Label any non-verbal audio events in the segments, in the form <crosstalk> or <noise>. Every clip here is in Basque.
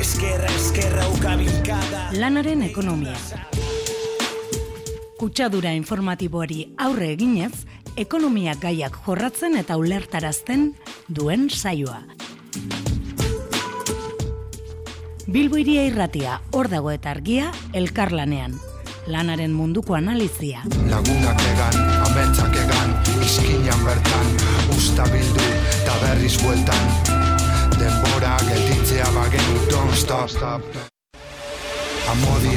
Eskerra, eskerra, ukabilkada Lanaren ekonomia. Kutsadura informatiboari aurre eginez, ekonomia gaiak jorratzen eta ulertarazten duen saioa. Bilbo iria irratia, hor dago eta argia, elkarlanean. Lanaren munduko analizia. Lagunak egan, ametsak egan, izkinan bertan, usta bildu, eta berriz bueltan. Denbora gelditzea bagenu, don't stop, stop. Amodi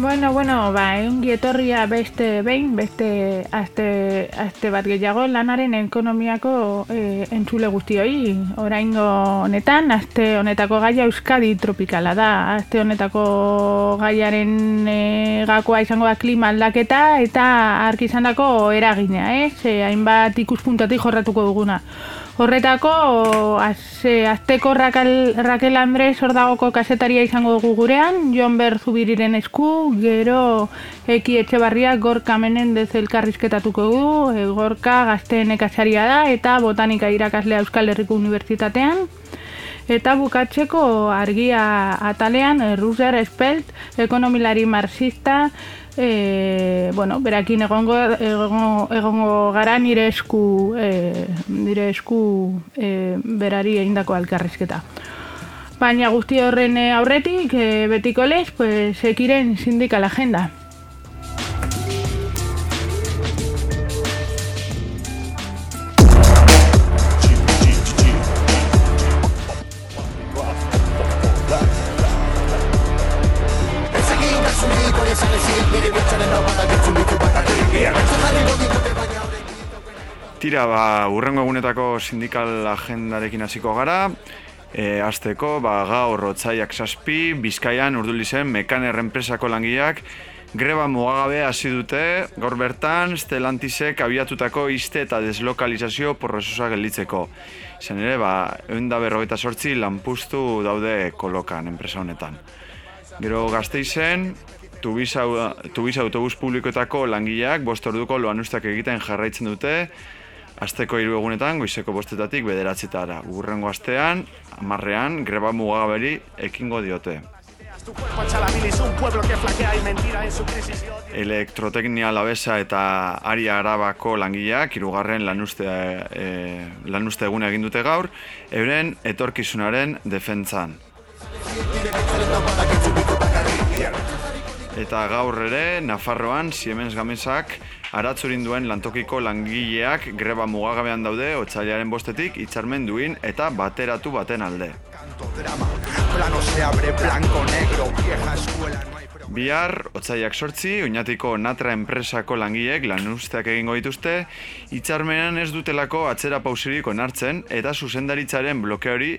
Bueno, bueno, ba, eungi etorria beste behin, beste aste, aste bat gehiago lanaren ekonomiako e, entzule guztioi. Oraingo honetan, aste honetako gaia Euskadi tropikala da. Aste honetako gaiaren e, gakoa izango da klima aldaketa eta ark izandako eragina, eh? Ze hainbat ikuspuntatik jorratuko duguna. Horretako, azte azteko Raquel, Raquel Andres ordagoko kasetaria izango dugu gurean, Jon Berzubiriren esku, gero Eki Etxebarria Gorka Menendez elkarrizketatuko du, e, Gorka gazteen ekasaria da eta botanika irakaslea Euskal Herriko Unibertsitatean. Eta bukatzeko argia atalean, Ruser Espelt, ekonomilari marxista, e, bueno, berakin egongo, egongo, egongo gara nire esku, e, nire esku e, berari egindako alkarrizketa. Baina guzti horren aurretik, e, betiko lez, pues, ekiren sindikal agenda. Tira, ba, urrengo egunetako sindikal agendarekin hasiko gara. E, azteko, ba, gaur otzaiak saspi, Bizkaian urdulizen mekaner enpresako langileak greba mugagabe hasi dute, gaur bertan, Stellantisek abiatutako izte eta deslokalizazio porrozosa gelditzeko. Izan ere, ba, egun da berrogeita sortzi lanpustu daude kolokan enpresa honetan. Gero gazteizen, Tubiza, tubiza autobus publikoetako langileak bost orduko loan egiten jarraitzen dute, Azteko hiru egunetan, goizeko bostetatik bederatzitara. Gurrengo astean, amarrean, greba mugaberi ekingo diote. Elektroteknia labesa eta ari arabako langileak irugarren lanuste, e, lanuste egun egin dute gaur, euren etorkizunaren defentzan. Eta gaur ere, Nafarroan, Siemens Gamesak, Aratzurin duen lantokiko langileak greba mugagabean daude otsailaren bostetik itxarmen duin eta bateratu baten alde. Bihar, otsailak sortzi, oinatiko natra enpresako langileek lanusteak egingo dituzte, itxarmenan ez dutelako atzera pausirik onartzen eta zuzendaritzaren blokeori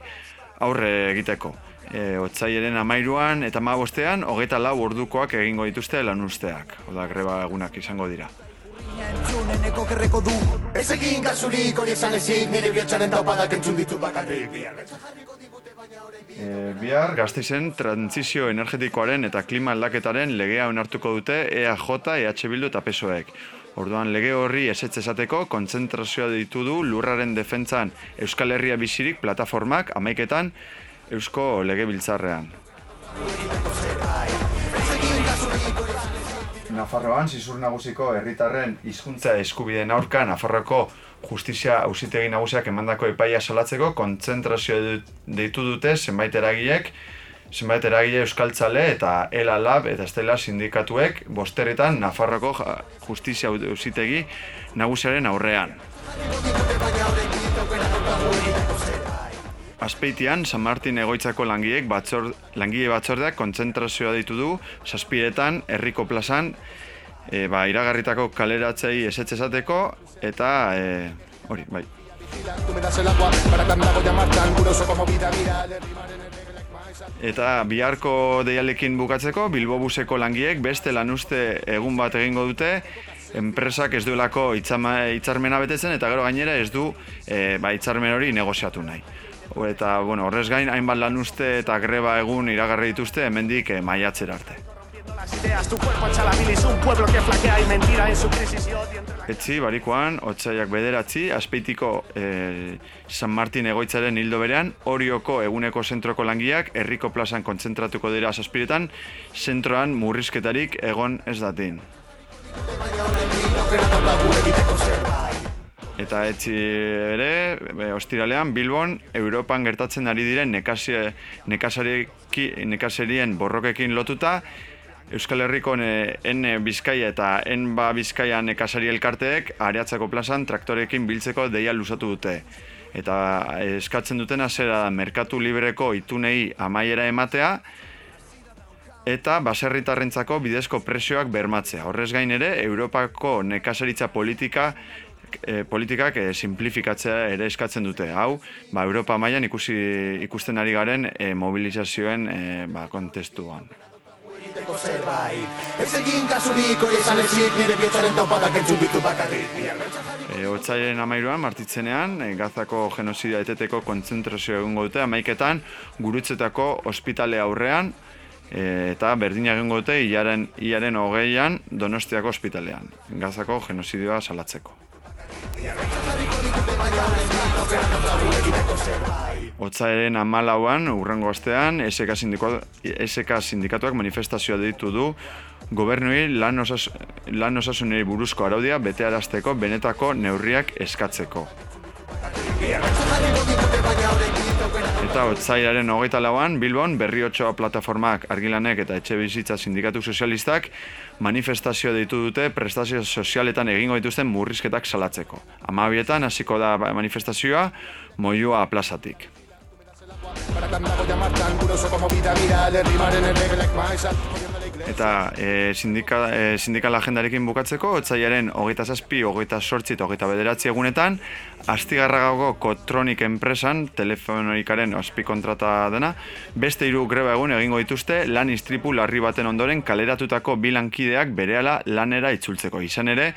aurre egiteko. E, otsailaren amairuan eta ma bostean, hogeta lau ordukoak egingo dituzte lanusteak. Oda, greba egunak izango dira. Ez egin gazurik hori esan ezik Nire bihotzaren taupadak entzun ditu bakarrik E, bihar, gazteizen, transizio energetikoaren eta klima aldaketaren legea onartuko dute EAJ, EH Bildu eta PSOEek. Orduan, lege horri esetz esateko, kontzentrazioa ditu du lurraren defentzan Euskal Herria bizirik plataformak amaiketan Eusko lege biltzarrean. Nafarroan, zizur nagusiko herritarren hizkuntza eskubideen aurka Nafarroko justizia ausitegi nagusiak emandako epaia salatzeko kontzentrazio deitu dute zenbait eragileek, zenbait eragile euskaltzale eta ELA Lab eta Estela sindikatuek bosterretan Nafarroko justizia ausitegi nagusiaren aurrean. Azpeitian, San Martin egoitzako langileek batzor, langile batzordeak kontzentrazioa ditu du, saspiretan, herriko plazan, e, ba, iragarritako kaleratzei esetxe esateko, eta e, hori, bai. Eta biharko deialekin bukatzeko, Bilbobuseko langiek beste lanuste egun bat egingo dute, enpresak ez duelako hitzarmena betetzen, eta gero gainera ez du e, ba, hitzarmen hori negoziatu nahi. Eta bueno, horrez gain hainbat lan uste eta greba egun iragarri dituzte hemendik eh, maiatzera arte. Etzi, barikoan, otsaiak bederatzi, azpeitiko eh, San Martin egoitzaren hildo berean, Orioko eguneko zentroko langiak herriko plazan kontzentratuko dira zazpiretan, zentroan murrizketarik egon ez datin. Eta etzi ere, be, ostiralean, Bilbon, Europan gertatzen ari diren nekasi, nekasariki, nekasarien borrokekin lotuta, Euskal Herriko N Bizkaia eta N ba Bizkaia nekasari elkarteek areatzako plazan traktorekin biltzeko deia luzatu dute. Eta eskatzen dutena zera da merkatu libreko itunei amaiera ematea, eta baserritarrentzako bidezko presioak bermatzea. Horrez gain ere, Europako nekasaritza politika e, politikak e, simplifikatzea ere eskatzen dute. Hau, ba, Europa mailan ikusi ikusten ari garen e, mobilizazioen e, ba, kontestuan. Ez egin kasurik hori esan ezik nire bietzaren taupadak entzun ditu bakarrik E, Otsaiaren amairuan, martitzenean, e, gazako genozidia eteteko kontzentrazio egingo dute, amaiketan, gurutzetako ospitale aurrean, eta berdina egingo dute, iaren, iaren hogeian, donostiako ospitalean, gazako genozidioa salatzeko. Otzaeren amalauan, urrengo astean, SK, sindiko- SK sindikatuak manifestazioa deitu du gobernuei lan, osas, lan osasunei buruzko araudia betearazteko benetako neurriak eskatzeko. Eta otzairaren hogeita lauan, Bilbon, berri otsoa plataformak argilanek eta etxe bizitza sindikatu sozialistak manifestazio deitu dute prestazio sozialetan egingo dituzten murrizketak salatzeko. Amabietan hasiko da manifestazioa moioa plazatik. Barakan dago ja martxan, gure osoko movida dira Derrimaren erregelek maizat Eta e, sindika, e, sindikal agendarekin bukatzeko, otzaiaren hogeita zazpi, hogeita sortzi eta hogeita bederatzi egunetan, astigarragago Kotronik enpresan, telefonorikaren ospi kontrata dena, beste hiru greba egun egingo dituzte, lan istripu larri baten ondoren kaleratutako bi lankideak berehala lanera itzultzeko. Izan ere,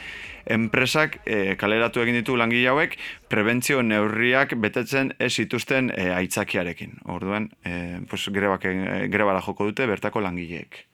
enpresak e, kaleratu egin ditu langile hauek prebentzio neurriak betetzen ez zituzten e, aitzakiarekin. Orduan, e, pues, grebak, e, grebara joko dute bertako langileek.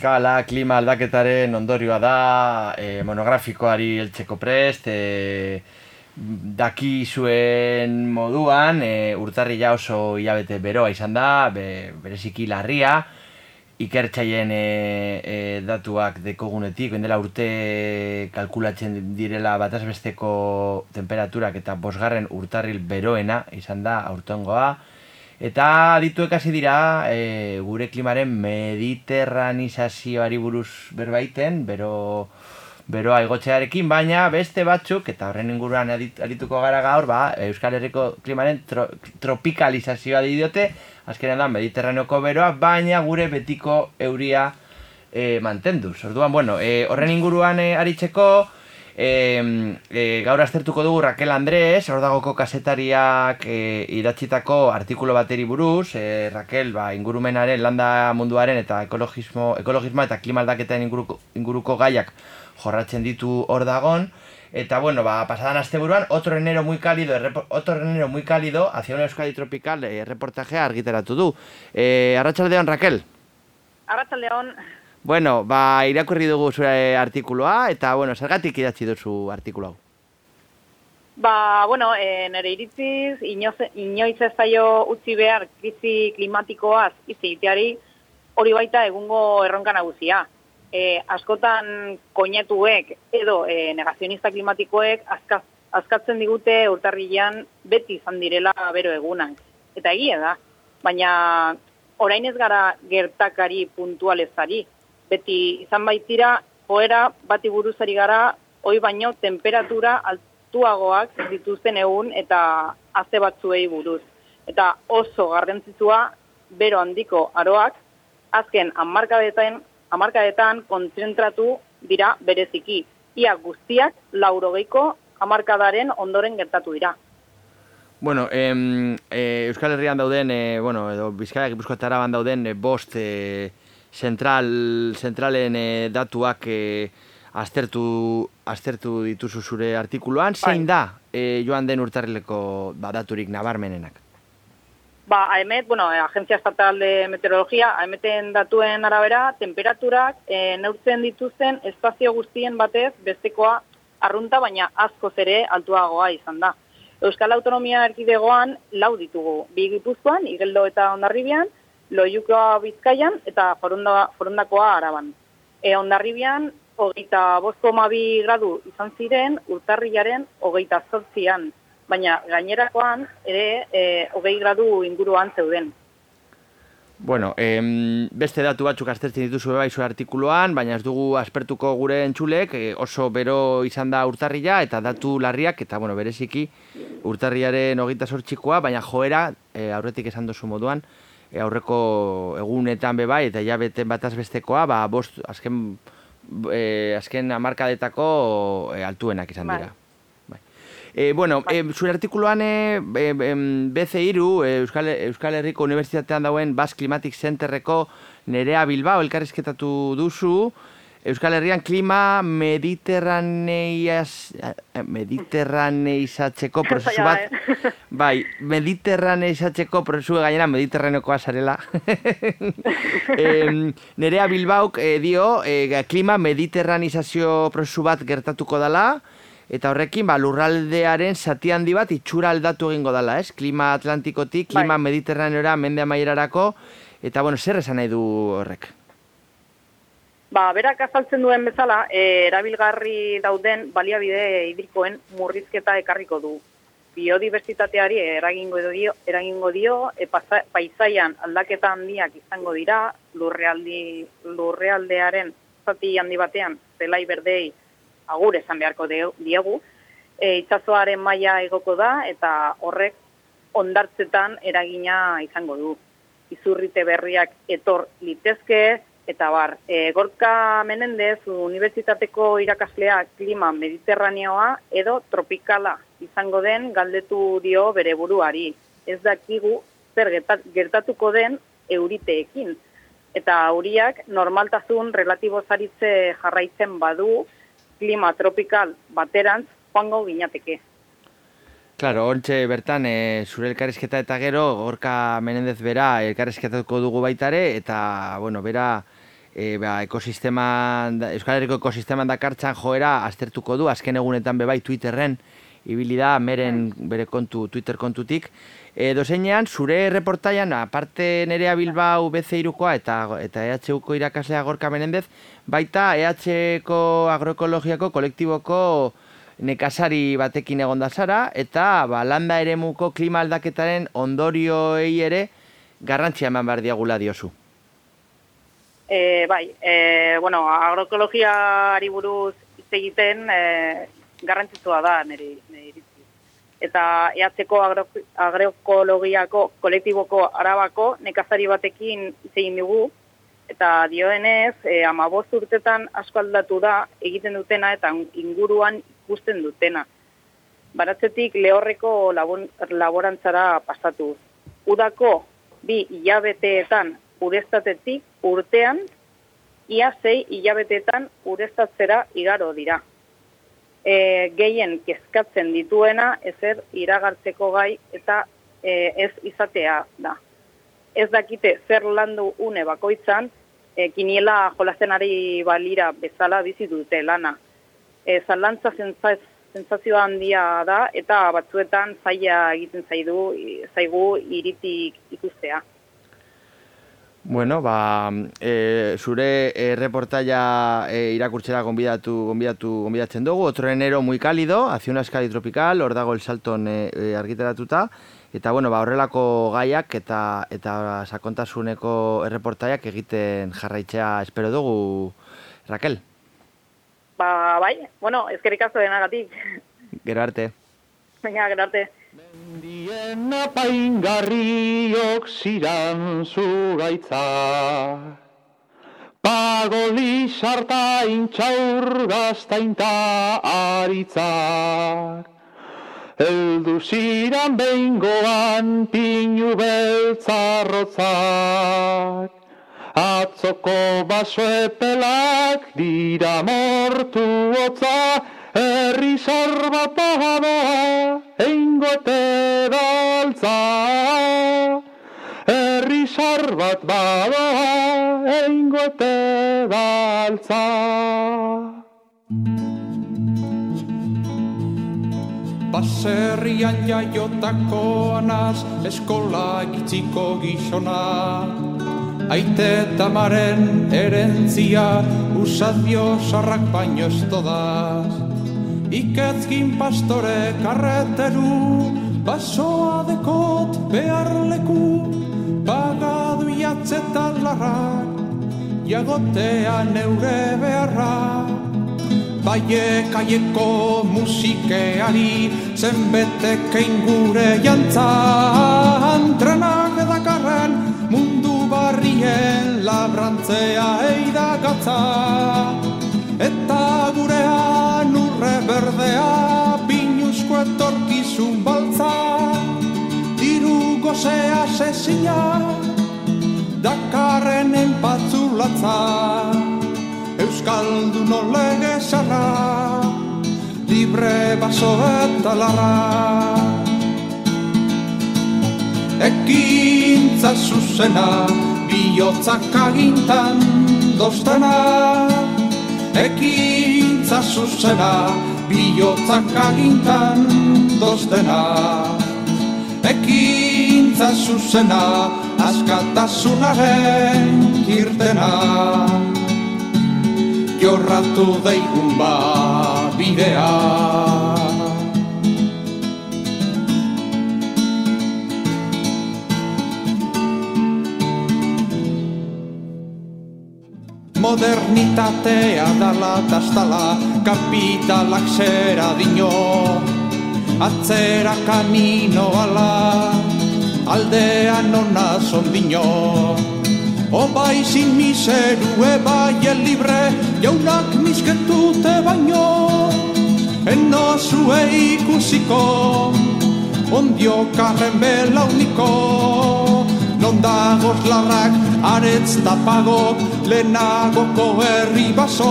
Tropikala, klima aldaketaren ondorioa da, e, monografikoari heltzeko prest, e, daki zuen moduan, e, urtarri ja oso hilabete beroa izan da, be, bereziki larria, ikertzaien e, e, datuak dekogunetik, dela urte kalkulatzen direla batazbesteko temperaturak eta bosgarren urtarril beroena izan da aurtongoa. Eta dituek hasi dira e, gure klimaren mediterranizazioari buruz berbaiten, bero beroa igotzearekin, baina beste batzuk, eta horren inguruan arituko gara gaur, ba, Euskal Herriko klimaren tro, tropikalizazioa diote, azkenean da mediterraneoko beroa, baina gure betiko euria e, mantenduz. Orduan, bueno, e, horren inguruan e, aritzeko, e, e, gaur aztertuko dugu Raquel Andrés, hor dagoko kasetariak e, idatzitako artikulo bateri buruz, e, Raquel, ba, ingurumenaren, landa munduaren eta ekologismo, ekologismo eta klimaldaketen inguruko, inguruko gaiak jorratzen ditu hor dagon. Eta bueno, ba, pasadan asteburuan, otro enero muy cálido, otro enero muy cálido, hacia una Euskadi tropical, eh, reportajea argitaratu du. Eh, Arratsaldeon Raquel. Arratsaldeon. Bueno, ba, irakurri dugu zure artikuloa, eta, bueno, zergatik idatzi duzu artikulo hau? Ba, bueno, e, nire iritziz, inoiz, ez zaio utzi behar krisi klimatikoaz iziteari, hori baita egungo erronka nagusia e, askotan koinetuek edo e, negazionista klimatikoek azkaz, azkatzen digute urtarrilean beti izan direla bero egunak. Eta egia da, baina orain ez gara gertakari puntualezari. Beti izan baitira, joera bati buruzari gara, hoi baino temperatura altuagoak dituzten egun eta aze batzuei buruz. Eta oso garrantzitsua bero handiko aroak, azken hamarkadetan amarkadetan kontzentratu dira bereziki. Ia guztiak laurogeiko amarkadaren ondoren gertatu dira. Bueno, em, e, Euskal Herrian dauden, e, bueno, edo Bizkaia Gipuzkoa ban dauden e, bost e, zentral, zentralen e, datuak e, aztertu, aztertu dituzu zure artikuluan. Zein bai. da e, joan den urtarrileko badaturik nabarmenenak? Ba, AEMET, bueno, Agencia Estatal de Meteorologia, AEMETen datuen arabera, temperaturak e, neurtzen dituzten espazio guztien batez bestekoa arrunta, baina asko zere altuagoa izan da. Euskal Autonomia Erkidegoan lau ditugu, bi gipuzkoan, igeldo eta ondarribian, loiukoa bizkaian eta forunda, forundakoa araban. E, ondarribian, hogeita bozko mabi gradu izan ziren, urtarriaren hogeita zortzian baina gainerakoan ere e, hogei gradu inguruan zeuden. Bueno, em, beste datu batzuk aztertzen dituzu bai zu artikuluan, baina ez dugu aspertuko gure entzulek, e, oso bero izan da urtarria eta datu larriak, eta bueno, bereziki urtarriaren hogeita sortxikoa, baina joera, e, aurretik esan duzu moduan, e, aurreko egunetan bebai, eta ja beten bataz bestekoa, ba, bost, azken, e, azken amarkadetako e, altuenak izan dira. E, bueno, e, zure artikuluan e, e, BC Iru, Euskal, Euskal Herriko Unibertsitatean dauen Bas Climatic Centerreko Nerea Bilbao elkarrizketatu duzu, Euskal Herrian klima mediterraneiaz, mediterraneizatzeko prozesu bat, <laughs> bai, mediterraneizatzeko prozesu gainera mediterraneokoa zarela. <laughs> e, Nerea Bilbauk e, dio, e, klima mediterranizazio prozesu bat gertatuko dela, eta horrekin ba, lurraldearen zati handi bat itxura aldatu egingo dela, ez? Klima atlantikotik, bai. klima bai. mediterraneora, mende amaierarako, eta bueno, zer esan nahi du horrek? Ba, berak azaltzen duen bezala, e, erabilgarri dauden baliabide hidrikoen murrizketa ekarriko du. Biodiversitateari eragingo dio, eragingo dio e, paisaian aldaketa handiak izango dira, lurrealdi, lurrealdearen zati handi batean, zelai berdei agur esan beharko diegu, e, itsasoaren maila egoko da eta horrek ondartzetan eragina izango du. Izurrite berriak etor litezke eta bar, e, Gorka Menendez Unibertsitateko irakaslea klima mediterraneoa edo tropikala izango den galdetu dio bere buruari. Ez dakigu zer gertatuko den euriteekin. Eta auriak normaltasun relatibo zaritze jarraitzen badu, klima tropikal baterantz joango ginateke. Claro, ontxe bertan, e, zure elkarrizketa eta gero, gorka Menendez bera elkarrizketatuko dugu baitare, eta, bueno, bera e, ba, ekosisteman, da- Euskal Herriko ekosisteman dakartzan joera aztertuko du, azken egunetan bebai Twitterren, ibili da, meren bere kontu, Twitter kontutik. E, dozeinean, zure reportaian, aparte nerea Bilbao BC-irukoa eta, eta EHUko irakaslea Gorka Menendez, baita EHko agroekologiako kolektiboko nekazari batekin egon da zara, eta ba, landa eremuko klima aldaketaren ondorioei ere garrantzia eman behar diagula diozu. E, bai, e, bueno, agroekologiari buruz hitz egiten e, garrantzitsua da nire, nire. Eta EHko agro, agroekologiako kolektiboko arabako nekazari batekin hitz egin dugu, eta dioenez, e, amabost urtetan asko aldatu da egiten dutena eta inguruan ikusten dutena. Baratzetik lehorreko labon, laborantzara pasatu. Udako bi hilabeteetan ureztatetik urtean, ia sei hilabeteetan ureztatzera igaro dira. E, gehien kezkatzen dituena ezer iragartzeko gai eta e, ez izatea da. Ez dakite zer landu une bakoitzan, e, kiniela jolazenari balira bezala bizi dute lana. E, zalantza zentzaz, sentsazioa handia da eta batzuetan zaila egiten zaidu zaigu iritik ikustea. Bueno, ba, e, zure e, reportaia e, irakurtzera gonbidatu, gonbidatu, gonbidatzen dugu. Otro enero muy cálido, hacia una escali tropical, hor dago el salton e, e, argitaratuta. Eta, bueno, ba, horrelako gaiak eta eta sakontasuneko erreportaiak egiten jarraitzea espero dugu, Raquel. Ba, bai, bueno, ezkerik asko denagatik. Gero arte. Venga, gero arte. Mendien apaingarriok ziran zugaitza Pagoli sarta intxaur gaztainta aritzak Eldu ziran behingoan pinu beltzarrotzak. Atzoko basoepelak dira mortu hotza Herri bat badoa, eingote daltza. Herri bat badoa, eingote daltza. Baserrian jaiotako anaz, eskola gitziko gizona. Aite tamaren erentzia, usadio sarrak baino ez. Iketzkin pastore karreteru, basoa dekot behar leku, pagadu jatzetan larra, jagotean eure beharra. Baie kaieko musikeari, zenbetekein gure jantzan, trenak edakarren mundu barrien labrantzea eidagatza. Eta gurean urre berdea pinuzko etorkizun baltza. Diru gozea sezia Dakarren enpatzulatza Euskaldu nolege zarra Libre baso eta larra. Ekintza zuzena Biotzak agintan doztena Ekintza zuzena, bihotzak agintan doztena. Ekintza zuzena, askatasunaren kirtena. Jorratu daigun ba bidea. Modernitatea dala tastala, kapitalak zera dino Atzera kamino ala, aldean ona zondino Obai zin miseru ebai el libre, jaunak misketute baino Eno zue ikusiko, ondio karren belauniko Non dagoz larrak, aretz tapagok, lehenagoko herri baso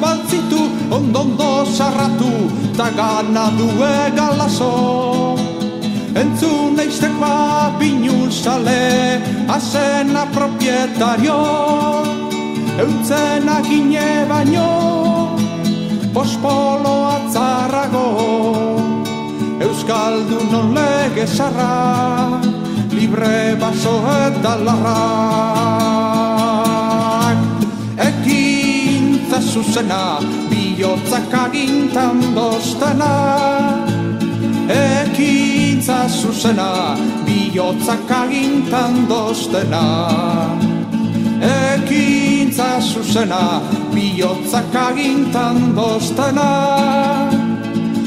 Baltzitu, ondondo sarratu, ta gana due galazo. Entzun eiztekoa pinu sale Azena propietario. Eutzen agine baino Pospolo atzarrago. Euskaldun non lege zarra Libre baso eta larrak zuzena Biotzak agintan doztena Ekintza zuzena Biotzak agintan doztena Ekintza zuzena Biotzak agintan doztena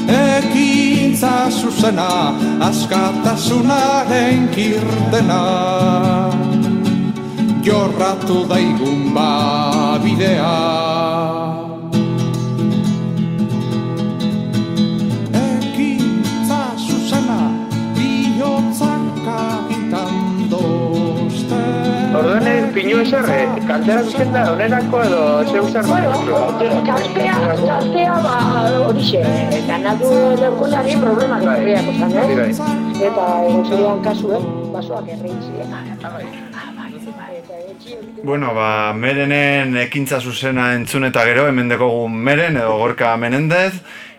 Ekintza zuzena Askatasunaren kirtena. Jorratu daigun ba bidea pinu ezer, eh, kaltera zuzen da, onerako edo zeu zer Kaltea, kaltea ba horixe, ganatu leukonari problema gerriak osan, Bai, bai. eh? Eta egon zerian kasuen, basoak errein ziren. Bueno, ba, merenen ekintza zuzena entzun eta gero, hemen dekogu meren edo gorka menendez,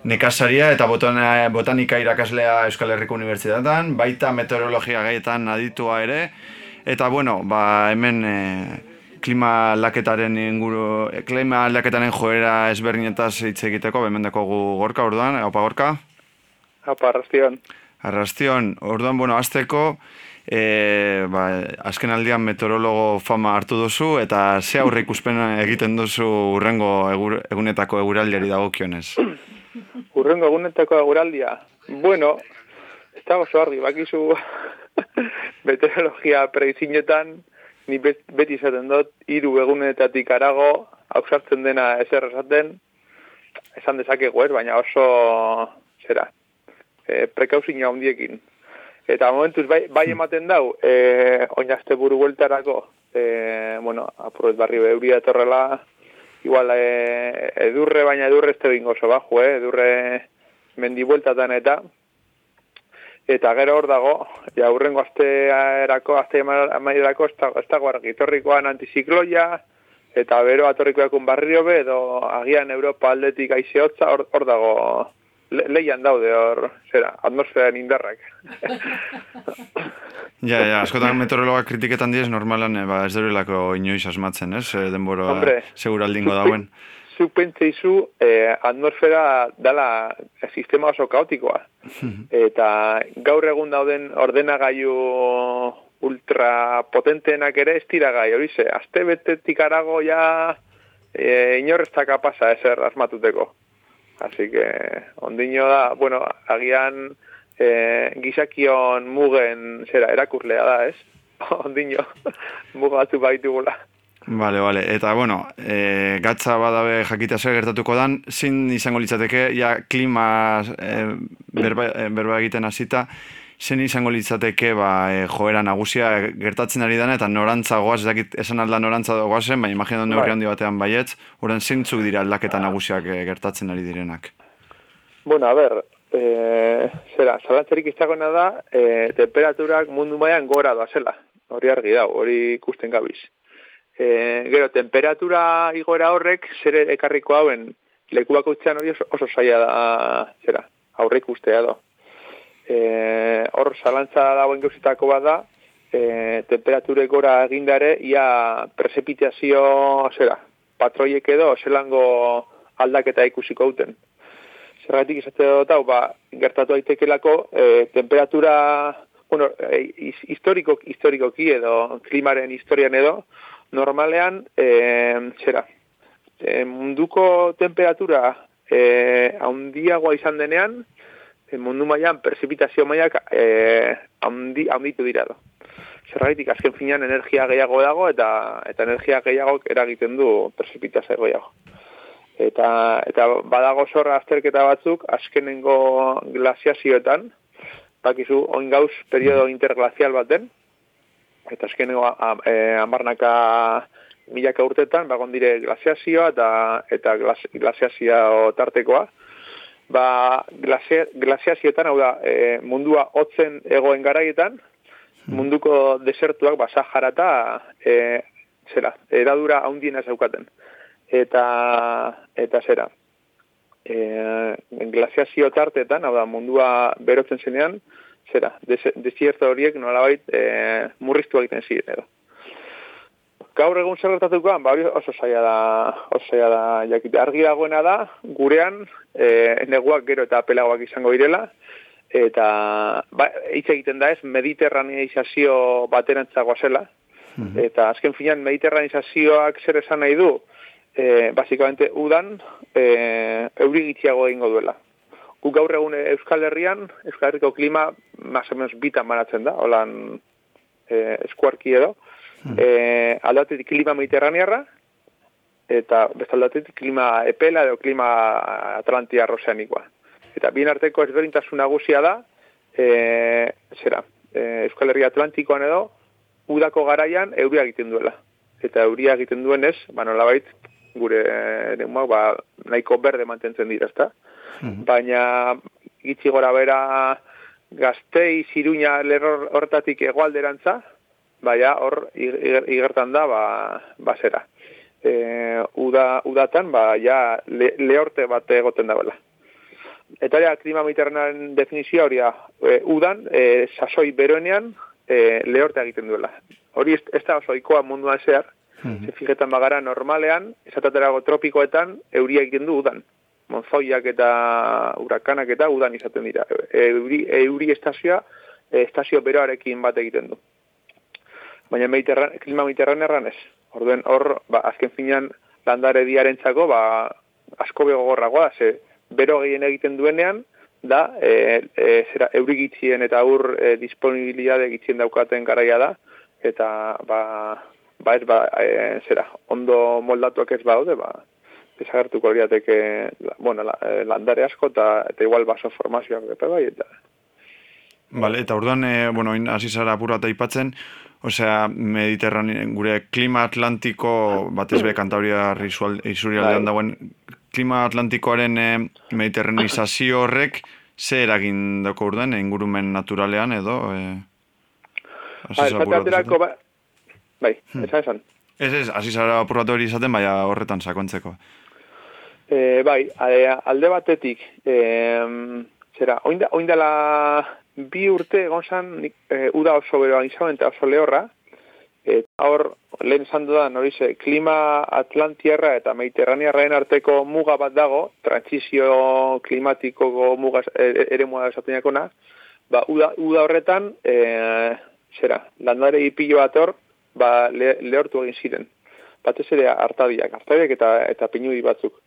nekasaria eta botana, botanika irakaslea Euskal Herriko Unibertsitatean, baita meteorologia gaietan aditua ere, eta bueno, ba, hemen e, klima aldaketaren inguru, e, klima aldaketaren joera ezberdinetaz hitz egiteko, hemen dekogu gorka orduan, opa gorka? Apa, arrastion. Arrastion, orduan, bueno, azteko, e, ba, azken aldian meteorologo fama hartu duzu, eta ze aurre ikuspen egiten duzu urrengo egur, egunetako eguraldiari dagokionez. Urrengo egunetako eguraldia. Bueno, ez dago oso argi, bakizu <laughs> meteorologia preizinetan, ni bet- beti izaten dut, hiru egunetatik arago, hausartzen dena ezer esaten, esan dezakegu ez, baina oso, zera, e, prekauzina handiekin. Eta momentuz bai, bai ematen dau, e, oinazte buru bueltarako, e, bueno, apurret barri euria etorrela, igual e, edurre, baina edurre ez tegingo oso baju, eh? edurre mendi bueltatan eta, eta gero hor dago, ja urrengo asteerako, aste amaierako, ez dago- ez dago argi, etorrikoan antizikloia, eta bero atorrikoakun barrio be, edo agian Europa aldetik aize hotza, hor, hor dago, le, leian daude hor, zera, atmosferan indarrak. <laughs> Ja, ja, askotan meteorologa kritiketan diez normalan, e, ba, ez derelako inoiz asmatzen, ez? E, denbora seguraldingo dauen. <laughs> Zuk pentseizu, eh, atmosfera dala sistema oso kaotikoa. Eta gaur egun dauden ordenagailu ultrapotenteenak ere ez dira gai, hori ze, azte betetik arago ja e, inorrezta kapasa ezer asmatuteko. Así que, ondino da, bueno, agian e, gizakion mugen, zera, erakurlea da, ez? <laughs> ondino, muga batzu baitugula. Vale, vale. Eta, bueno, e, gatza badabe jakitea zer gertatuko dan, zin izango litzateke, ja, klima e, berba, e, berba egiten hasita, zen izango litzateke, ba, e, joera nagusia gertatzen ari dana, eta norantza goaz, ez dakit esan alda norantza goazen, baina imagino neurri Bai. handi batean baietz, horren zeintzuk dira aldaketa nagusiak e, gertatzen ari direnak. Bueno, a ver, e, zera, zalantzerik izagoena da, e, temperaturak mundu mailan gora doazela. Hori argi dau, hori ikusten gabiz. E, gero, temperatura igoera horrek, zer ekarriko hauen, leku bakoitzean hori oso, oso zaila da, zera, aurre ikustea do. E, hor, zalantza dagoen gauzitako bat da, e, temperaturek gora egindare, ia presepitazio, zera, patroiek edo, zelango aldaketa ikusiko duten zergatik izate dut hau, ba, gertatu daitekelako e, temperatura, bueno, e, his- historiko, historikoki edo klimaren historian edo, normalean, e, zera, e, munduko temperatura e, haundiagoa izan denean, e, mundu mailan prezipitazio mailak e, haundi, haunditu dira do. Zergatik azken finean energia gehiago dago eta eta energia gehiago eragiten du prezipitazio gehiago eta eta badago zorra azterketa batzuk azkenengo glaziazioetan bakizu oin gauz periodo interglazial baten eta azkenengo a- e, hamarnaka milaka urtetan bagon dire glaziazioa eta eta glas- glaziazio tartekoa ba, glasia, glasiazioetan, hau da, e, mundua hotzen egoen garaietan, munduko desertuak, ba, Sahara eta, e, zera, eradura haundiena zaukaten. Eta, eta zera, e, glasiazio tartetan, hau da, mundua berotzen zenean, zera, des- desierto horiek nolabait e, murriztu egiten ziren edo. Gaur egun zer gertatuko, ba hori oso zaila da, oso zaila da jakite. Argi dagoena da, gurean, e, neguak gero eta apelagoak izango direla, eta ba, hitz egiten da ez, mediterraneizazio baterantzagoa zela, eta azken finean mediterraneizazioak zer esan nahi du, e, basikamente udan e, euri gitxiago egingo duela. Gu gaur egun Euskal Herrian, Euskal Herriko klima, menos bitan banatzen da, holan e, eskuarki edo, e, aldatetik klima mediterranearra, eta beste aldatetik klima epela edo klima atlantiar ozeanikoa. Eta bien arteko ezberdintasun nagusia da, e, zera, e, Euskal Herria Atlantikoan edo, udako garaian euria egiten duela. Eta euria egiten duenez, ba nolabait, gure eremuak ba, nahiko berde mantentzen dira, ezta? Baina gitxi gora bera gaztei ziruña lerror hortatik egualderantza, baina hor ig- ig- igertan da ba, ba zera. E, uda, udatan, ba, ja, le, lehorte bat egoten dagoela. Eta ja, klima mediterranean definizioa hori da, e, udan, e, sasoi beroenean, e, lehorte egiten duela. Hori ez, da oso ikoa munduan zehar, ze fijetan bagara normalean, esataterago tropikoetan, euria egiten du udan. Monzoiak eta urakanak eta udan izaten dira. Euri, euri estazioa, estazio beroarekin bat egiten du. Baina mediterran, klima mediterranean ez. Orduen hor, ba, azken finean landare diarentzako, ba, asko begogorragoa, ze bero gehien egiten duenean, da, e, e, zera, euri gitzien eta ur e, disponibilitate gitzien daukaten garaia da, eta, ba, ba ez, ba, e, zera, ondo moldatuak ez baude, ba, desagertuko lirateke, bueno, la, e, landare asko, eta, eta igual baso formazioak epe bai, eta, Vale, eta orduan, e, bueno, hasi zara apur bat aipatzen, osea, Mediterrane, gure klima atlantiko, batez be Kantabria isurialdean Bai. dagoen, klima atlantikoaren e, mediterranizazio horrek, ze eragin dako urden, ingurumen naturalean edo? E, hasi ba, bai, Hmm. esan esan. Ez ez, hasi zara apur bat hori izaten, baina horretan sakontzeko. E, bai, alde batetik, e, zera, oinda, oindala bi urte egon zan, e, uda oso beroa izauen eta oso lehorra, eta hor, lehen esan dudan, hori ze, klima atlantiarra eta mediterranearraen arteko muga bat dago, transizio klimatiko muga e- ere muga esaten jakona, ba, uda, uda horretan, e, zera, landare pilo bat hor, ba, le, lehortu egin ziren. Batez ere hartadiak, hartadiak eta, eta pinudi batzuk.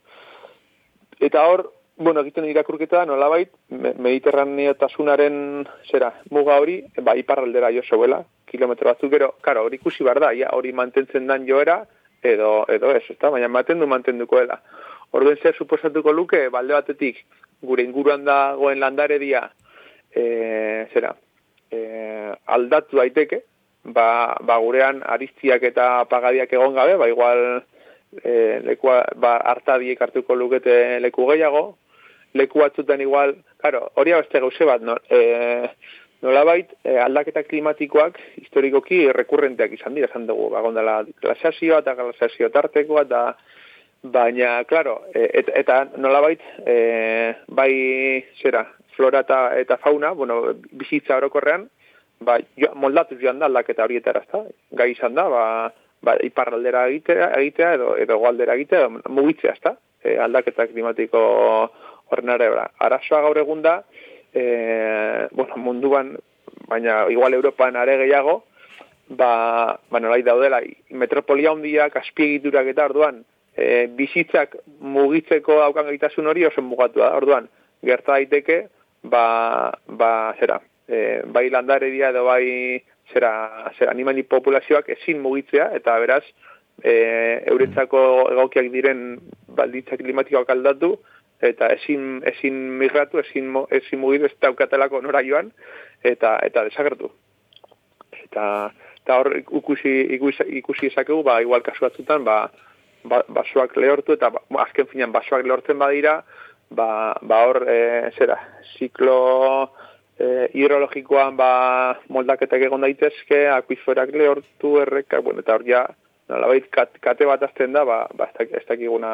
Eta hor, bueno, egiten irakurketa nolabait, me- mediterraneotasunaren, zera, muga hori, ba, iparraldera jo zeuela, kilometro batzuk gero, karo, hori ikusi behar da, ja, hori mantentzen dan joera, edo, edo ez, ezta? baina mantendu mantendukoela. Orduen zer suposatuko luke, balde batetik, gure inguruan dagoen landare dia, e, zera, e, aldatu daiteke, ba, ba gurean ariztiak eta pagadiak egon gabe, ba igual e, lekua, ba, hartadiek hartuko lukete leku gehiago, leku batzutan igual, claro, hori beste gauze bat, no, e, nolabait e, aldaketa klimatikoak historikoki rekurrenteak izan dira, esan dugu, ba, gondala glasazioa eta glasazio tartekoa, eta baina, claro, e, et, eta nolabait, e, bai, zera, flora eta, eta fauna, bueno, bizitza orokorrean, ba, jo, moldatuz joan da aldaketa horietara, ezta? Gai izan da, ba, ba iparraldera egitea, egitea edo, edo goaldera egitea, edo mugitzea, ezta? E, aldaketa klimatiko horren arabera. Arazoa gaur egun da, e, bueno, munduan, baina igual Europan are gehiago, ba, ba nolai daudela, metropolia handiak, azpiegiturak eta orduan, e, bizitzak mugitzeko daukan gaitasun hori oso mugatua da, orduan, gerta daiteke, ba, ba, zera, e, bai landare dira edo bai zera, zera animali populazioak ezin mugitzea, eta beraz, e, euretzako egokiak diren balditza klimatikoak aldatu, eta ezin, ezin migratu, ezin, ezin mugitu ez daukatelako nora joan, eta, eta desagertu. Eta, eta hor ikusi, ikusi, ikusi ba, igual kasu batzutan, ba, ba, basoak lehortu, eta ba, azken finean basoak lehortzen badira, ba, ba hor, e, zera, ziklo e, hidrologikoan ba, moldaketak egon daitezke, akuiferak lehortu errekak, bueno, eta hor ja, nolabait, kat, kate bat azten da, ba, ba ez, dak, ez dakiguna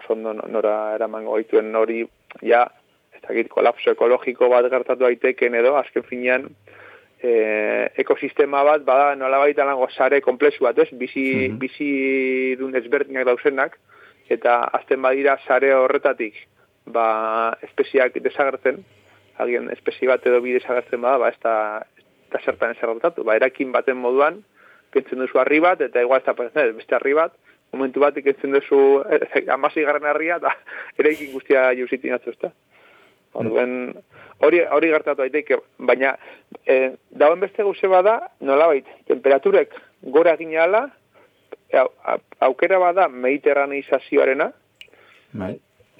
oso ondo nora eramango gaituen hori, ja, ez dakit, kolapso ekologiko bat gertatu daiteken edo, azken finean, e, ekosistema bat, bada nolabait alango sare komplexu bat, ez? Bizi, mm -hmm. bizi dun ezberdinak dauzenak, eta azten badira sare horretatik, ba, espeziak desagertzen, agian espezie bat edo bi desagertzen bada, ba, ez da, ez da zertan ez ba, erakin baten moduan, kentzen duzu harri bat, eta igual ez da beste harri bat, momentu bat ikentzen duzu eh, amasi garren harria, eta <laughs> eraikin guztia jauzitin atzu, ez Orduen, hori, hori gertatu daiteke, baina e, dauen beste guze bada, nolabait, temperaturek gora ginala, au, aukera bada mediterraneizazioarena, bai.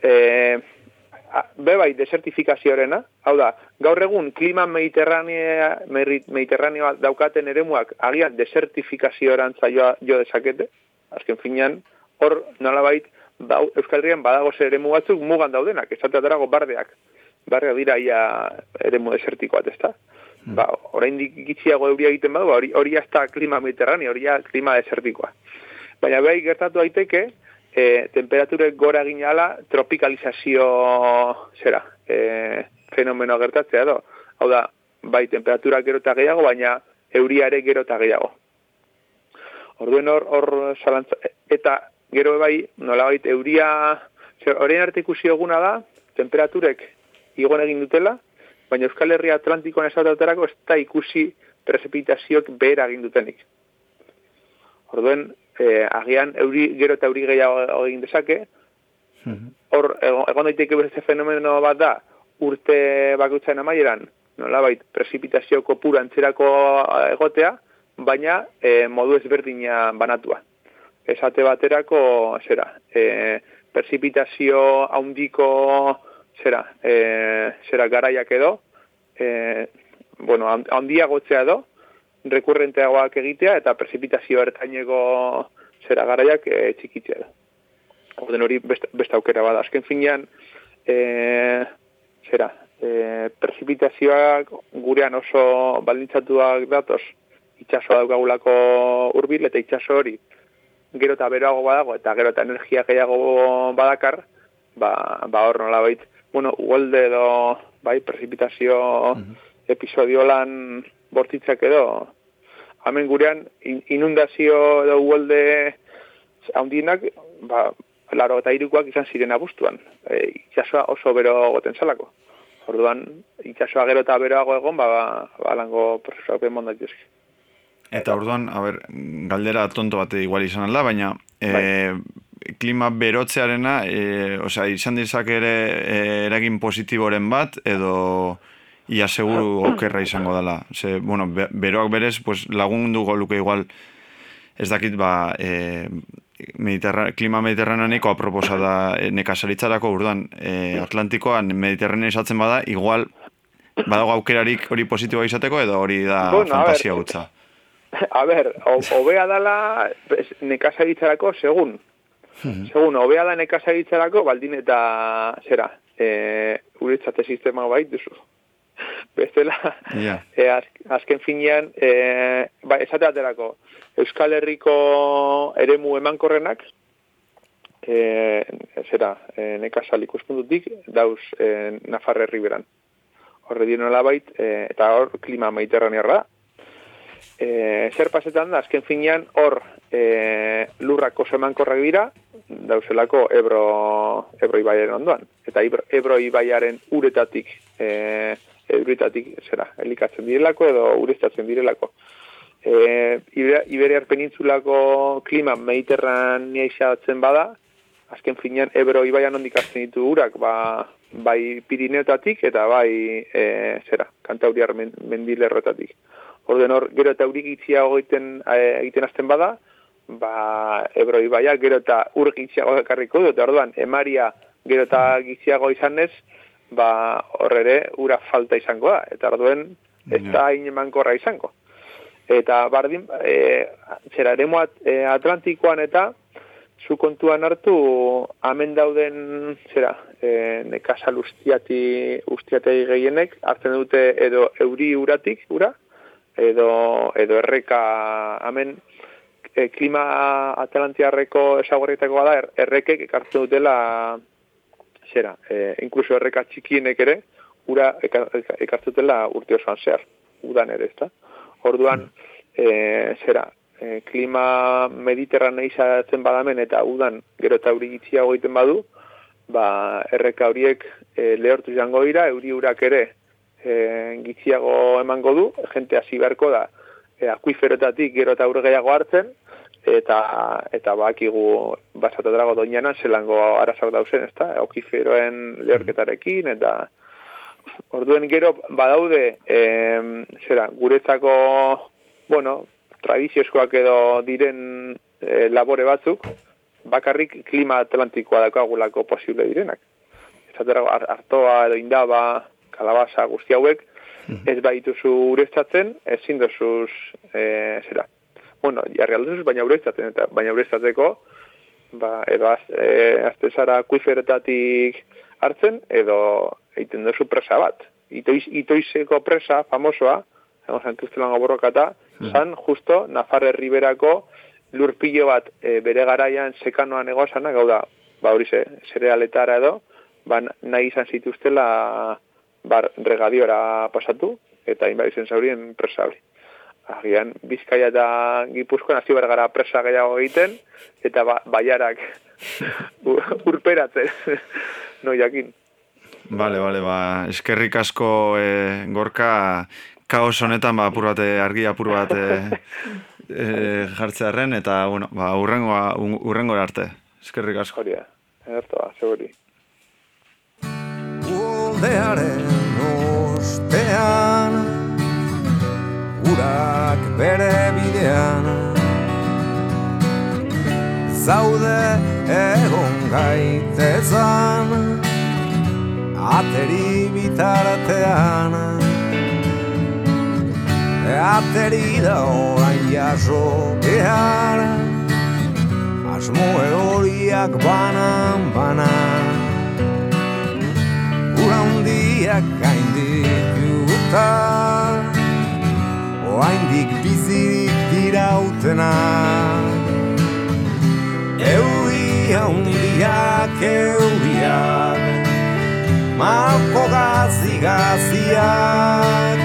E, be bai, desertifikazioarena, hau da, gaur egun klima mediterranea, mediterranea daukaten eremuak agian desertifikazioaran zaioa jo dezakete, azken finean, hor nolabait, ba, Euskal Herrian badago eremu batzuk mugan daudenak, esateatarago bardeak barra dira ia ere desertiko bat, ezta? Hmm. Ba, orain gitxiago euria egiten badu, ba, hori hori hasta klima mediterraneo, hori klima desertikoa. Baina bai gertatu daiteke, e, temperature gora ginala tropikalizazio zera, e, fenomeno gertatzea edo. Hau da, bai temperatura gero eta gehiago, baina euriare gero eta gehiago. Orduen hor, hor salantza, eta gero bai, nola baita, euria, horrein arte ikusi eguna da, temperaturek igon egin dutela, baina Euskal Herria Atlantikoan esataterako ez da ikusi prezipitazioak behera egin dutenik. Orduen, eh, agian euri, gero eta euri gehiago egin dezake, mhm. hor, egon daiteke beste fenomeno bat da, urte bakutzen amaieran, nola bait, prezipitazio kopura antzerako eh, egotea, baina eh, modu ezberdina banatua. Esate baterako, zera, eh, prezipitazio haundiko zera, e, zera garaiak edo, e, bueno, handia gotzea edo, rekurrenteagoak egitea eta prezipitazio ertaineko zera garaiak e, txikitzea da. Orden hori best, best aukera bada. Azken finean, e, zera, e, prezipitazioak gurean oso baldintzatuak datoz, itxaso daukagulako hurbil eta itxaso hori gero eta beroago badago eta gero eta energia gehiago badakar, ba, ba hor nola baita bueno, uolde edo, bai, precipitazio mm -hmm. episodio lan bortitzak edo, hamen gurean inundazio edo uolde haundienak, ba, laro eta irukoak izan ziren abuztuan. E, itxasua oso bero goten salako. Orduan, itxasua gero eta beroago egon, ba, ba lango prozesuak ben mondak Eta orduan, a ber, galdera tonto bate igual izan alda, baina e, klima berotzearena, e, osea, izan dizak ere e, eragin positiboren bat, edo ia seguru okerra izango dela. Ze, bueno, beroak berez, pues, lagundu goluke igual, ez dakit, ba, e, mediterra, klima mediterraneaneko aproposa da e, nekasaritzarako urduan, e, Atlantikoan mediterranean izatzen bada, igual, badago aukerarik hori positiboa izateko, edo hori da bueno, fantasia gutza. <laughs> A ber, obea dala nekasaritzarako segun, -hmm. Segun, hobea da nekasa egitzarako, baldin eta, zera, e, uretzate sistema bai duzu. Bestela, yeah. e, azken finean, e, ba, esate aterako, Euskal Herriko eremu emankorrenak, e, zera, e, nekasal ikuspuntutik, dauz e, Nafarre Riberan. Horre dira nola bait, e, eta hor klima mediterranea da. E, zer pasetan da, azken finean, hor e, lurrak oso emankorrak dira, dauzelako Ebro, Ebro Ibaiaren ondoan. Eta Ebro, Ebro Ibaiaren uretatik, e, uretatik, zera, elikatzen direlako edo urestatzen direlako. E, Iberiar penintzulako klima mediterranea izatzen bada, azken finean Ebro Ibaian ondik hartzen ditu urak, ba, bai Pirineotatik eta bai, e, zera, Kantauriar mendilerrotatik. Orden hor, gero eta urik itziago egiten, e, egiten azten bada, ba, ebro ibaia gero eta ur gitziago ekarriko du, orduan, emaria gero eta gitziago izan ba, horrere ura falta izango da, eta orduen, ez da hain emankorra izango. Eta bardin, e, zera, ere e, Atlantikoan eta, zu kontuan hartu, hemen dauden, zera, e, nekazal ustiati, ustiatei gehienek, hartzen dute edo euri uratik, ura, edo, edo erreka, hemen, e, klima atlantiarreko esagorritako da, er, errekek ekartzen dutela, zera, e, inkluso erreka txikienek ere, ura eka- eka- ekartzen dutela urte osoan zehar, udan ere, ezta? Orduan, e, zera, e, klima mediterranea izatzen badamen eta udan gero eta euri gitziago egiten badu, ba, erreka horiek e, lehortu jango dira, euri urak ere e, gitziago emango du, jente hasi beharko da, e, akuiferotatik gero eta ur gehiago hartzen, eta eta bakigu basata drago doñana zelango arazoak dauzen, ezta? Akuiferoen lehorketarekin eta orduen gero badaude em, zera, guretzako bueno, tradiziozkoak edo diren e, labore batzuk bakarrik klima atlantikoa daukagulako posible direnak. Esatera ar- artoa edo indaba, kalabaza guzti hauek ez baituzu ureztatzen, ezin dozuz, e, zera, bueno, jarri alduzuz, baina ureztatzen, eta baina ureztatzeko, ba, edo az, e, azte zara kuiferetatik hartzen, edo egiten duzu presa bat. Itoiz, itoizeko presa, famosoa, egon zantuztelango borrokata, zan, justo, Nafarre Riberako lurpillo bat e, bere garaian sekanoan egozana, gau da, ba hori ze, zerealetara edo, ba nahi izan zituztela bar regadiora pasatu, eta hainbat izen zaurien presa hori. Agian, Bizkaia eta Gipuzkoan hasi behar gara presa gehiago egiten, eta ba, baiarak <laughs> urperatzen, <laughs> no jakin. Bale, bale, ba, eskerrik asko e, gorka kaos honetan ba, apur bat, eh, argi apur bat <laughs> e, e, jartzearen, eta, bueno, ba, urrengoa, urrengo arte. Eskerrik asko. Hori edertoa, seguri. Udearen ostean Urak bere bidean. Zaude egon gaitezan Ateri bitartean Ateri da orain jaso behar Asmo eroriak banan banan. Ura hundiak gaindik juta Oaindik bizirik dirautena Euri handiak euriak Malko gazi gaziak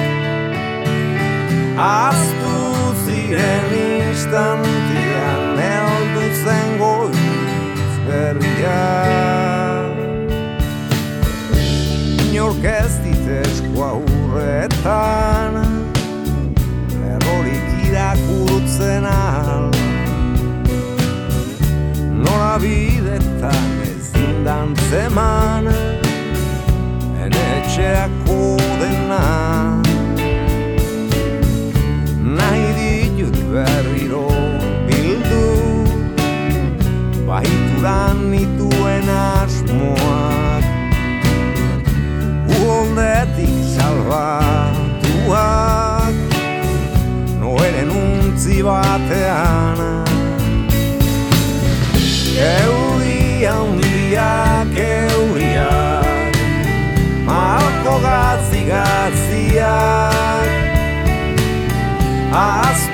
untzi batean Euri handiak euriak Malko gazi gaziak Aztu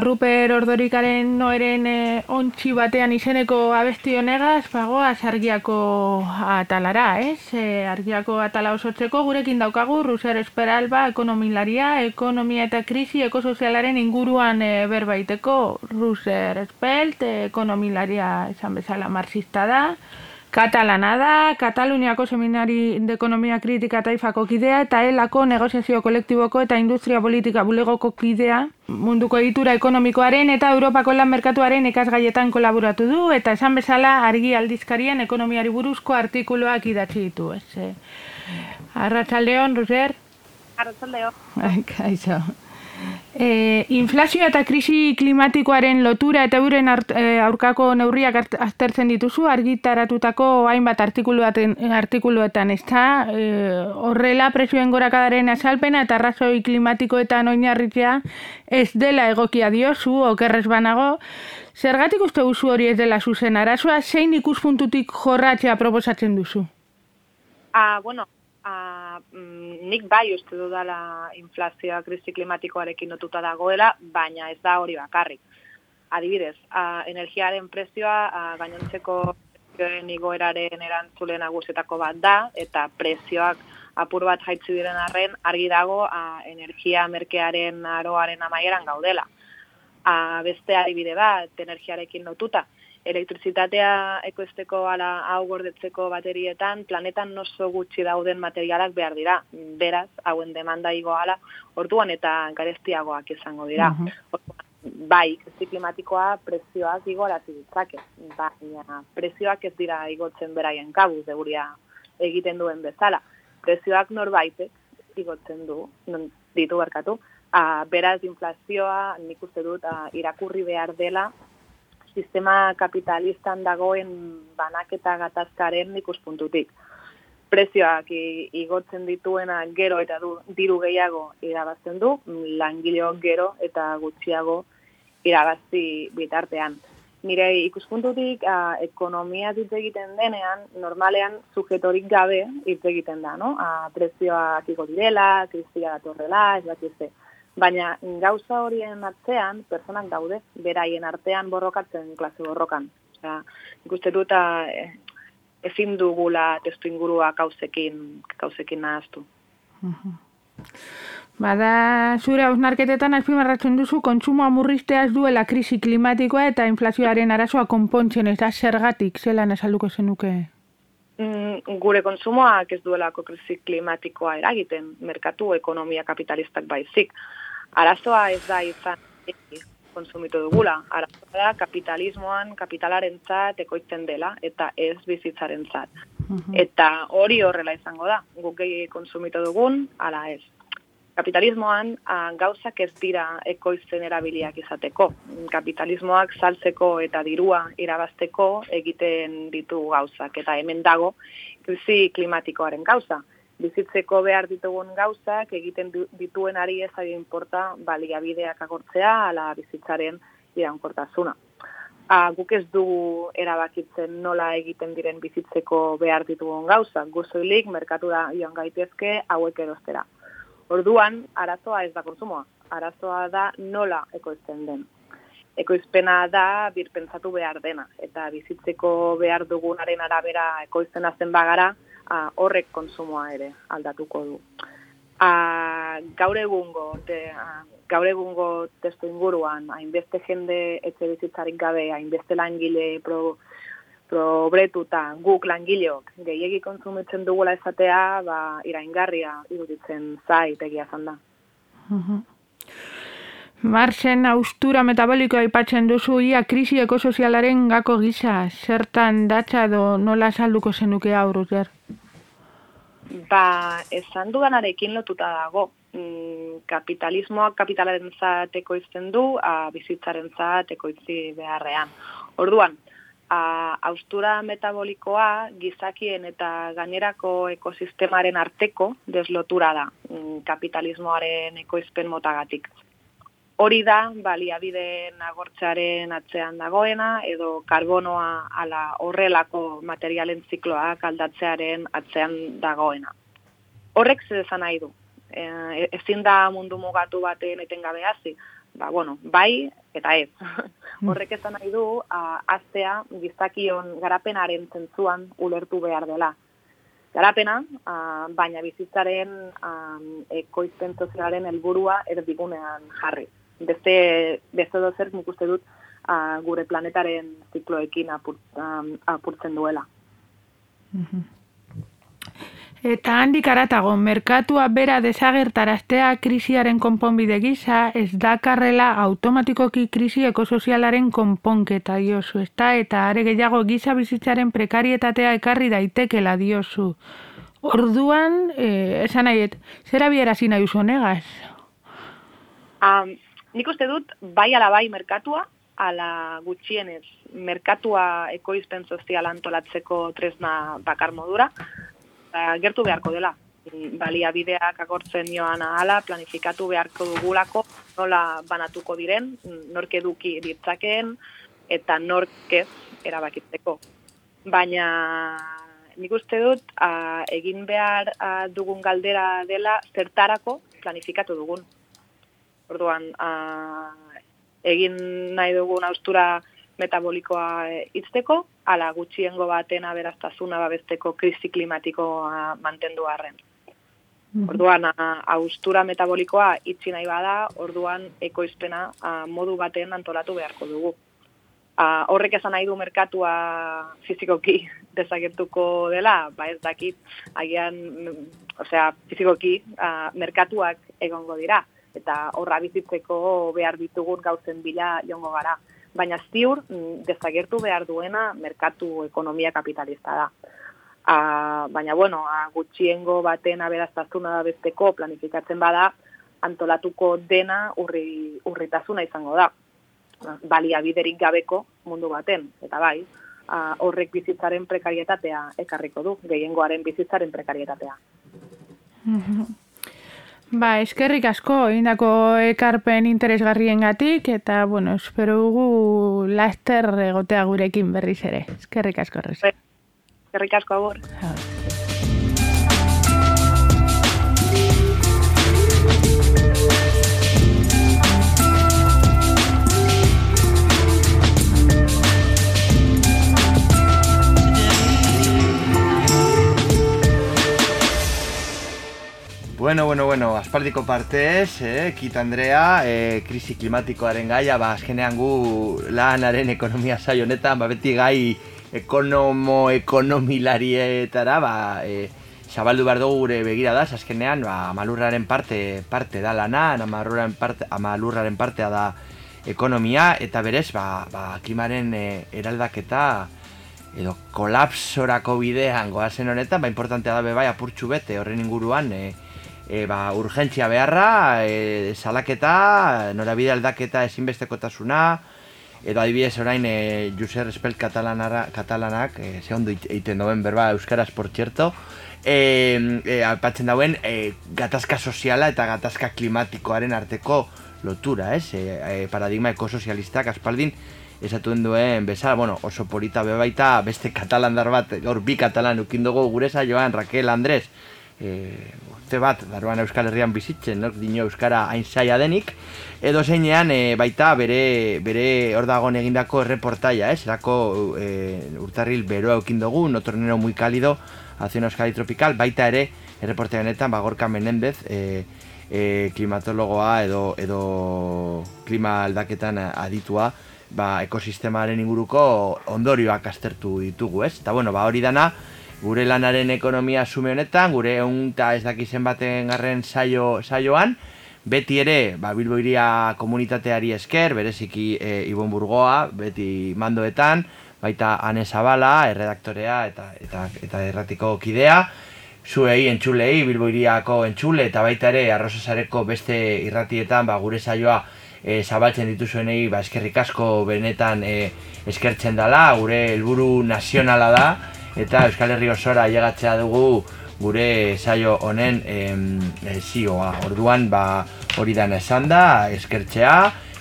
Ruper Ordorikaren noeren e, ontsi batean izeneko abesti honegaz, bagoaz argiako atalara, ez? E, argiako atala osotzeko gurekin daukagu, Ruser Esperalba, ekonomilaria, ekonomia eta krisi ekosozialaren inguruan e, berbaiteko, Ruser Espelt, e, ekonomilaria esan bezala marxista da, Katalana da, Kataluniako Seminari de Ekonomia Kritika Taifako kidea eta elako negoziazio kolektiboko eta industria politika bulegoko kidea munduko editura ekonomikoaren eta Europako lan merkatuaren ikasgaietan kolaboratu du eta esan bezala argi aldizkarien ekonomiari buruzko artikuluak idatzi ditu. Ez, eh? Arratxaldeon, Ruzer? Arratxaldeon. Kaixo. E, inflazio eta krisi klimatikoaren lotura eta euren e, aurkako neurriak aztertzen dituzu argitaratutako hainbat artikuluetan, artikuluetan ez da e, horrela presioen gorakadaren azalpena eta arrazoi klimatikoetan oinarritzea ez dela egokia diozu okerrez banago. Zergatik uste guzu hori ez dela zuzen, arazoa? Zein ikuspuntutik jorratzea proposatzen duzu? Ah, bueno, a, mm, nik bai uste dudala inflazioa krisi klimatikoarekin notuta dagoela, baina ez da hori bakarrik. Adibidez, a, energiaren prezioa a, gainontzeko igoeraren erantzule nagusetako bat da, eta prezioak apur bat jaitzi diren arren, argi dago a, energia merkearen aroaren amaieran gaudela. A, beste adibide bat, energiarekin notuta, elektrizitatea ekoizteko ala hau gordetzeko baterietan planetan oso gutxi dauden materialak behar dira. Beraz, hauen demanda igo ala, orduan eta garestiagoak izango dira. Bai, krisi klimatikoa prezioak igorazi ditzake, baina prezioak ez dira igotzen beraien kabu, seguria egiten duen bezala. Prezioak norbaitek igotzen du, ditu barkatu, a, beraz inflazioa nik uste dut a, irakurri behar dela sistema kapitalistan dagoen banaketa gatazkaren ikuspuntutik. Prezioak igotzen dituena gero eta du, diru gehiago irabazten du, langileo gero eta gutxiago irabazi bitartean. Nire ikuspuntutik a, ekonomia hitz egiten denean, normalean sujetorik gabe hitz egiten da, no? A, prezioak igo direla, krizia datorrela, ez bat Baina gauza horien atzean, personak daude, beraien artean borrokatzen klase borrokan. Osea, ikuste dut e, ezin dugula testu ingurua kauzekin, kauzekin nahaztu. Bada, zure hausnarketetan azpimarratzen duzu kontsumo amurristea ez duela krisi klimatikoa eta inflazioaren arazoa konpontzen ez da zergatik zelan esalduko zenuke? Mm, gure konsumoak ez duelako krisi klimatikoa eragiten, merkatu ekonomia kapitalistak baizik. Arazoa ez da izan konsumitu dugula. Arazoa da kapitalismoan kapitalaren zat ekoitzen dela eta ez bizitzaren zat. Mhm. Eta hori horrela izango da. Guk gehi konsumitu dugun, ala ez. Kapitalismoan a, gauzak ez dira ekoizten erabiliak izateko. Kapitalismoak saltzeko eta dirua irabazteko egiten ditu gauzak. Eta hemen dago, krisi klimatikoaren gauza bizitzeko behar ditugun gauzak egiten dituen ari ez ari inporta baliabideak agortzea ala bizitzaren iraunkortasuna. A, guk ez dugu erabakitzen nola egiten diren bizitzeko behar ditugun gauzak, guzoilik merkatura joan gaitezke hauek erostera. Orduan, arazoa ez da konsumoa, arazoa da nola ekoizten den. Ekoizpena da birpentsatu behar dena, eta bizitzeko behar dugunaren arabera ekoizten azten bagara, a, horrek konsumoa ere aldatuko du. A, gaur egungo, te, a, gaur egungo testu inguruan, hainbeste jende etxe bizitzarik gabe, hainbeste langile pro, probretuta, guk langileok, gehiegi konsumitzen dugula esatea, ba, iraingarria iruditzen zait egia da. Marxen austura metabolikoa aipatzen duzu ia krisi ekosozialaren gako gisa, zertan datza edo nola salduko zenuke aurruzer? Ba, esan dudanarekin lotuta dago. Mm, kapitalismoak kapitalaren zateko izten du, a, bizitzaren zateko izi beharrean. Orduan, a, austura metabolikoa gizakien eta gainerako ekosistemaren arteko deslotura da mm, kapitalismoaren ekoizpen motagatik hori da baliabide nagortzaren atzean dagoena edo karbonoa ala horrelako materialen zikloak aldatzearen atzean dagoena. Horrek zer esan nahi du. E, ezin da mundu mugatu baten etengabe hasi. Ba, bueno, bai eta ez. <laughs> Horrek esan nahi du, a, aztea gizakion garapenaren zentzuan ulertu behar dela. Garapena, a, baina bizitzaren a, ekoizpen sozialaren helburua erdigunean jarri. Beste, beste dozer nik uste dut a, gure planetaren zikloekin apur, apurtzen duela. Eta handik aratago, merkatua bera desagertaraztea krisiaren konponbide gisa, ez dakarrela automatikoki krisi ekosozialaren konponketa diozu, ezta? Eta are gehiago giza bizitzaren prekarietatea ekarri daitekela diozu. Orduan, eh, esan nahi, zera biera zina duzu negaz? Um, nik uste dut, bai ala bai merkatua, ala gutxienez, merkatua ekoizpen sozial antolatzeko tresna bakar modura, ba, gertu beharko dela. Baliabideak agortzen joan ahala, planifikatu beharko dugulako, nola banatuko diren, nork eduki ditzakeen, eta nork ez erabakitzeko. Baina nik uste dut, a, egin behar a, dugun galdera dela, zertarako planifikatu dugun. Orduan, a, egin nahi dugun austura metabolikoa hitzteko, ala gutxiengo baten aberaztasuna babesteko krisi klimatikoa mantendu arren. Orduan, austura metabolikoa itzi nahi bada, orduan ekoizpena modu baten antolatu beharko dugu. A, horrek esan nahi du merkatua fizikoki <laughs> dezagertuko dela, ba ez dakit, agian, osea, fizikoki a, merkatuak egongo dira, eta horra bizitzeko behar ditugun gauzen bila jongo gara baina ziur mm, dezagertu behar duena merkatu ekonomia kapitalista da. A, baina, bueno, a, gutxiengo baten aberaztazuna da besteko planifikatzen bada, antolatuko dena urri, urritasuna izango da. Balia biderik gabeko mundu baten, eta bai, a, horrek bizitzaren prekarietatea ekarriko du, gehiengoaren bizitzaren prekarietatea. Ba, eskerrik asko, indako ekarpen interesgarriengatik eta, bueno, espero dugu laster egotea gurekin berriz ere. Eskerrik asko, Resi. Eskerrik asko, agur. Bueno, bueno, bueno, aspaldiko partez, eh, Kit Andrea, eh, krisi klimatikoaren gaia, ba, azkenean gu lanaren ekonomia saio honetan, ba, beti gai ekonomo, ekonomilarietara, ba, eh, zabaldu behar dugu gure begira da, azkenean, ba, amalurraren parte, parte da lana, amalurraren, parte, amalurraren partea da ekonomia, eta berez, ba, ba, klimaren eh, eraldaketa, edo kolapsorako bidean goazen honetan, ba, importantea da bebai apurtxu bete horren inguruan, eh, e, ba, urgentzia beharra, e, salaketa, norabide aldaketa ezinbestekotasuna, edo adibidez orain e, Juser katalanara, katalanak, e, ze ondo egiten duen berba euskaraz por txerto, e, e, alpatzen dauen e, gatazka soziala eta gatazka klimatikoaren arteko lotura, ez? E, e, paradigma ekosozialistak aspaldin esatuen duen bezala, bueno, oso polita bebaita beste katalandar bat, gaur bi katalan ukindugu gure joan Raquel Andrés, e, urte bat, daruan Euskal Herrian bizitzen, no? dino Euskara hain zaila denik, edo zeinean e, baita bere, bere hor dagoen egindako erreportaia, ez? Erako e, urtarril beroa eukin dugu, no tornero muy cálido, hace una Euskadi tropical, baita ere, erreportaia honetan, bagorka menendez, e, e, klimatologoa edo, edo klima aldaketan aditua, ba, ekosistemaren inguruko ondorioak aztertu ditugu, ez? Eta bueno, ba, hori dana, gure lanaren ekonomia sume honetan, gure egun eta ez dakizen baten garren saio, saioan, beti ere, ba, Bilbo iria komunitateari esker, bereziki e, Ibon Burgoa, beti mandoetan, baita Ane Zabala, erredaktorea eta, eta, eta erratiko kidea, zuei entxulei, Bilbo iriako entxule, eta baita ere, arrozasareko beste irratietan, ba, gure saioa, e, zabaltzen dituzuenei ba, eskerrik asko benetan e, eskertzen dela, gure helburu nazionala da, eta Euskal Herri osora ailegatzea dugu gure saio honen em, eh, zioa. Orduan, ba, hori dan esan da, eskertzea,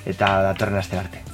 eta datorren aste arte.